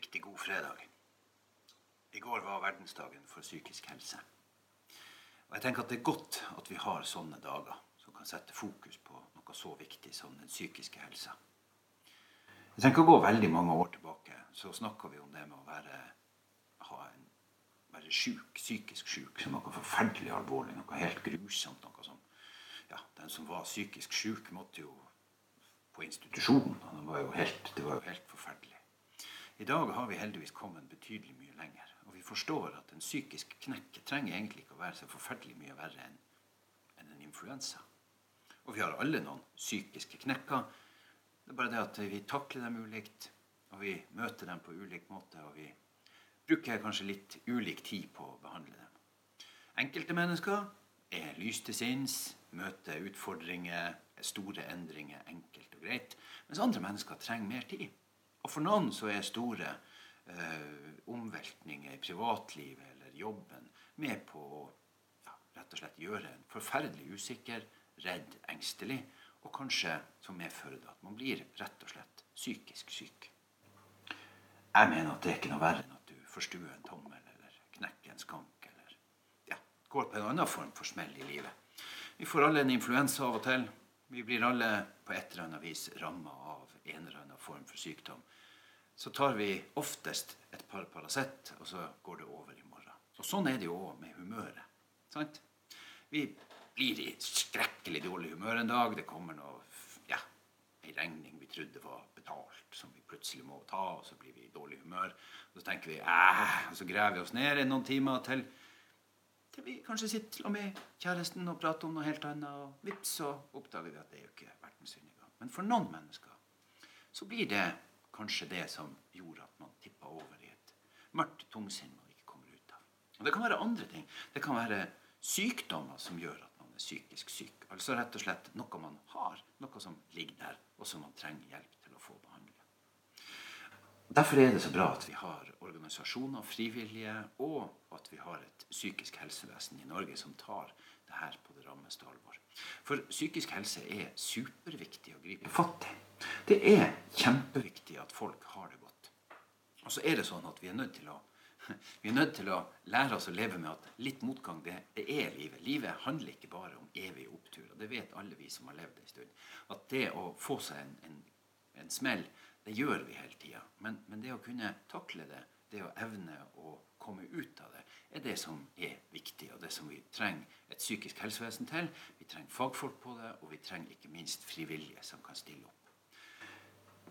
Riktig god fredag. I går var verdensdagen for psykisk helse. Og jeg tenker at det er godt at vi har sånne dager som kan sette fokus på noe så viktig som den psykiske helsa. Jeg tenker å gå veldig mange år tilbake, så snakka vi om det med å være, en, være syk, psykisk syk, som noe forferdelig alvorlig, noe helt grusomt. noe som, ja, Den som var psykisk syk, måtte jo på institusjon. Det var jo helt, det var jo helt forferdelig. I dag har vi heldigvis kommet betydelig mye lenger. Og vi forstår at en psykisk knekk trenger egentlig ikke å være så forferdelig mye verre enn en influensa. Og vi har alle noen psykiske knekker. Det er bare det at vi takler dem ulikt, og vi møter dem på ulik måte. Og vi bruker kanskje litt ulik tid på å behandle dem. Enkelte mennesker er lys til sinns, møter utfordringer, store endringer enkelt og greit. Mens andre mennesker trenger mer tid. Og for noen så er store eh, omveltninger i privatlivet eller jobben med på å ja, rett og slett gjøre en forferdelig usikker, redd, engstelig, og kanskje som medfører det at man blir rett og slett psykisk syk. Jeg mener at det er ikke noe verre enn at du forstuer en tommel eller knekker en skank eller ja, går på en annen form for smell i livet. Vi får alle en influensa av og til. Vi blir alle på et eller annet vis ramma av en eller annen form for sykdom. Så tar vi oftest et par Paracet, og så går det over i morgen. Og Sånn er det jo òg med humøret. Sant? Vi blir i skrekkelig dårlig humør en dag. Det kommer noe, ja, ei regning vi trodde var betalt, som vi plutselig må ta, og så blir vi i dårlig humør. Og så tenker vi og så graver vi oss ned i noen timer til til vi kanskje sitter med kjæresten og prater om noe helt annet, og vips, så oppdager vi at det er jo ikke verdens undergang. Men for noen mennesker så blir det kanskje det som gjorde at man tippa over i et mørkt tungsinn man ikke kommer ut av. Og Det kan være andre ting. Det kan være sykdommer som gjør at man er psykisk syk. Altså rett og slett noe man har, noe som ligger der, og som man trenger hjelp til å få behandla. Derfor er det så bra at vi har organisasjoner, frivillige, og at vi har et psykisk helsevesen i Norge som tar det her på det rammeste alvor. For psykisk helse er superviktig å gripe fatt i. Det er kjempeviktig at folk har det godt. Og så er det sånn at vi er nødt til å, nødt til å lære oss å leve med at litt motgang, det, det er livet. Livet handler ikke bare om evige oppturer. Det vet alle vi som har levd en stund. At det å få seg en, en, en smell, det gjør vi hele tida. Men, men det å kunne takle det, det å evne å komme ut av det, er det som er viktig, og det som vi trenger et psykisk helsevesen til. Vi trenger fagfolk på det, og vi trenger ikke minst frivillige som kan stille opp.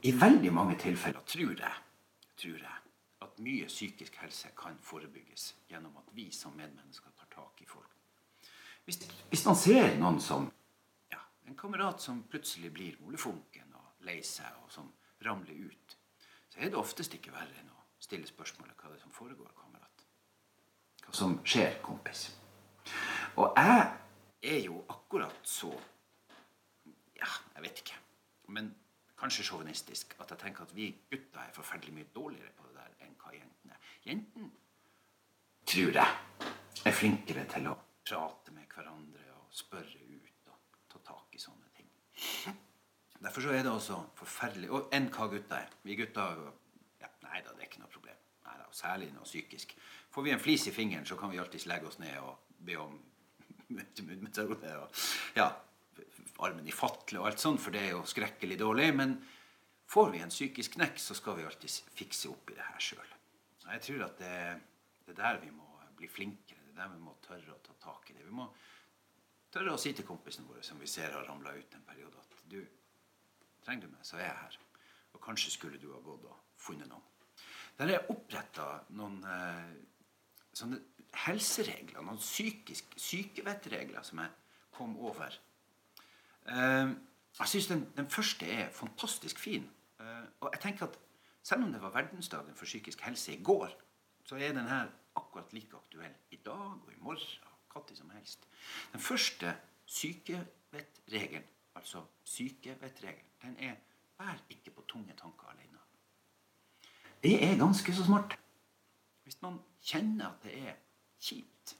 I veldig mange tilfeller tror jeg, tror jeg at mye psykisk helse kan forebygges gjennom at vi som medmennesker tar tak i folk. Hvis, hvis man ser noen som ja, en kamerat som plutselig blir molefonken og lei seg, og som ramler ut, så er det oftest ikke verre enn å stille spørsmålet hva det er som foregår, kamerat. Hva som skjer, kompis. Og jeg er jo akkurat så Ja, jeg vet ikke. Men kanskje sjåvinistisk at jeg tenker at vi gutter er forferdelig mye dårligere på det der enn hva jentene er. Jentene, tror jeg, er flinkere til å prate med hverandre og spørre ut og ta tak i sånne ting. Derfor så er det også forferdelig Og enn hva gutta er. Vi gutter ja, Nei da, det er ikke noe problem. Neida, og Særlig noe psykisk. Får vi en flis i fingeren, så kan vi alltids legge oss ned og be om metode. Og, ja, armen i fatle og alt sånt, for det er jo skrekkelig dårlig. Men får vi en psykisk knekk, så skal vi alltid fikse opp i det her sjøl. Jeg tror at det, det er der vi må bli flinkere. Det er der vi må tørre å ta tak i det. Vi må tørre å si til kompisene våre som vi ser har ramla ut en periode, at du, trenger du meg, så er jeg her. Og kanskje skulle du ha gått og funnet noen. Der er oppretta noen eh, sånne helseregler, noen psykisk sykevettregler som jeg kom over Jeg syns den, den, første er fantastisk fin. Uh, og jeg tenker at selv om det var verdensdagen for psykisk helse i går, så er den her akkurat like aktuell i dag og i morgen og når som helst. Den første sykevettregelen, altså sykevettregelen, den er vær ikke på tunge tanker alene. Det er ganske så smart. Hvis man kjenner at det er kjipt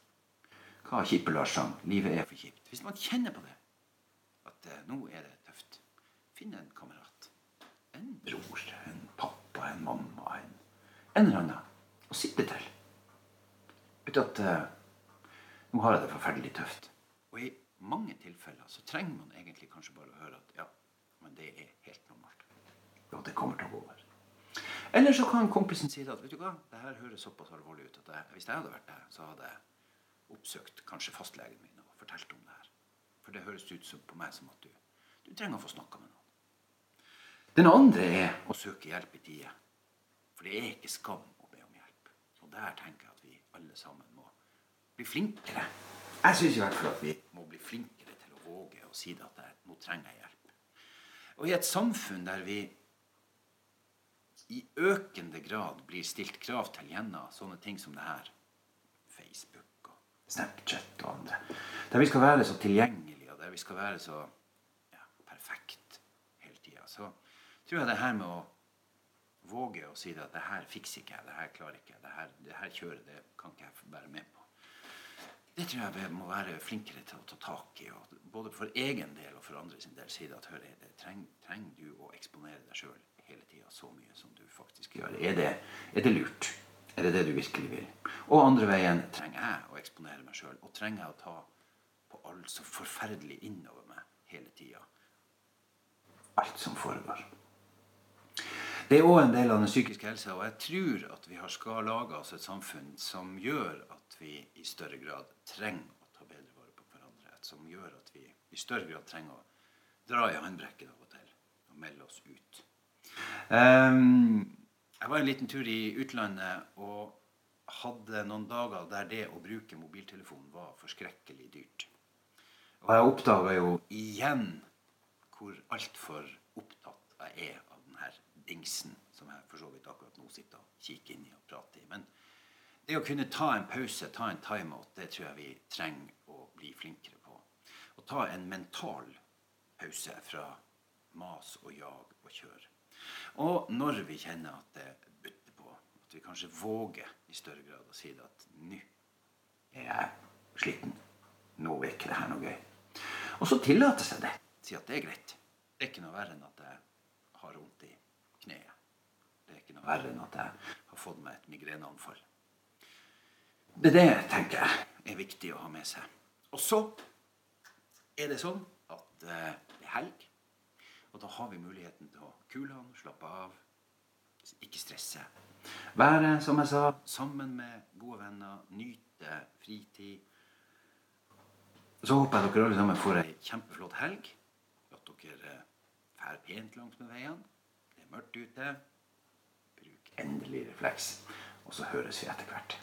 Hva Kippe-Lars sang? Livet er for kjipt. Hvis man kjenner på det, at uh, nå er det tøft, finn en kamerat. En bror, en pappa, en mamma, en, en eller annen. Og sitte til. Vet at uh, nå har jeg det forferdelig tøft. Og i mange tilfeller så trenger man egentlig kanskje bare å høre at ja, men det er helt normalt. Og det kommer til å gå over. Eller så kan kompisen si at vet du hva, det her høres såpass alvorlig ut at jeg, hvis jeg hadde vært der, så hadde jeg oppsøkt kanskje fastlegen min og fortalt om det her. For det høres ut som på meg som at du, du trenger å få snakka med noen. Den andre er å søke hjelp i tide. For det er ikke skam å be om hjelp. Og der tenker jeg at vi alle sammen må bli flinkere. Jeg syns i hvert fall at vi må bli flinkere til å våge å si det at jeg, nå trenger jeg hjelp. Og i et samfunn der vi i økende grad blir stilt krav til gjennom sånne ting som det her. Facebook og Snapchat og andre. Der vi skal være så tilgjengelige, vi skal være så ja, perfekt hele tida. Så tror jeg det her med å våge å si at det her fikser ikke jeg, det her klarer ikke jeg, det her, det her kjøret det kan ikke jeg være med på. Det tror jeg vi må være flinkere til å ta tak i. Både for egen del og for andre sin del si at hør, det trenger, trenger du å eksponere deg sjøl hele tida så mye som du faktisk gjør. Er det, er det, lurt? Er det det du virkelig vil? Og andre veien trenger jeg å eksponere meg sjøl. Og trenger jeg å ta på alt så forferdelig innover meg hele tida. Alt som foregår. Det er òg en del av den psykiske helsa, og jeg tror at vi har skal lage oss et samfunn som gjør at vi i større grad trenger å ta bedre vare på hverandre. Som gjør at vi i større grad trenger å dra i håndbrekket av og til og melde oss ut. Um, jeg var en liten tur i utlandet og hadde noen dager der det å bruke mobiltelefon var forskrekkelig dyrt. Og jeg oppdaga jo igjen hvor altfor opptatt jeg er av denne dingsen som jeg for så vidt akkurat nå sitter og kikker inn i og prater i. Men det å kunne ta en pause, ta en timeout, det tror jeg vi trenger å bli flinkere på. Å ta en mental pause fra mas og jag og kjør. Og når vi kjenner at det butter på, at vi kanskje våger i større grad å si det at nå er jeg sliten. Nå er ikke det her noe gøy. Og så tillater seg det. Si at det er greit. Det er ikke noe verre enn at jeg har vondt i kneet. Det er ikke noe verre enn at jeg har fått meg et migreneanfall. Det er det, tenker jeg, er viktig å ha med seg. Og så er det sånn at eh, det er helg. Og da har vi muligheten til å kule han, slappe av, ikke stresse. Være, som jeg sa, sammen med gode venner, nyte fritid. Så håper jeg dere alle sammen får ei kjempeflott helg. At dere drar pent langs med veiene. Det er mørkt ute. Bruk endelig refleks. Og så høres vi etter hvert.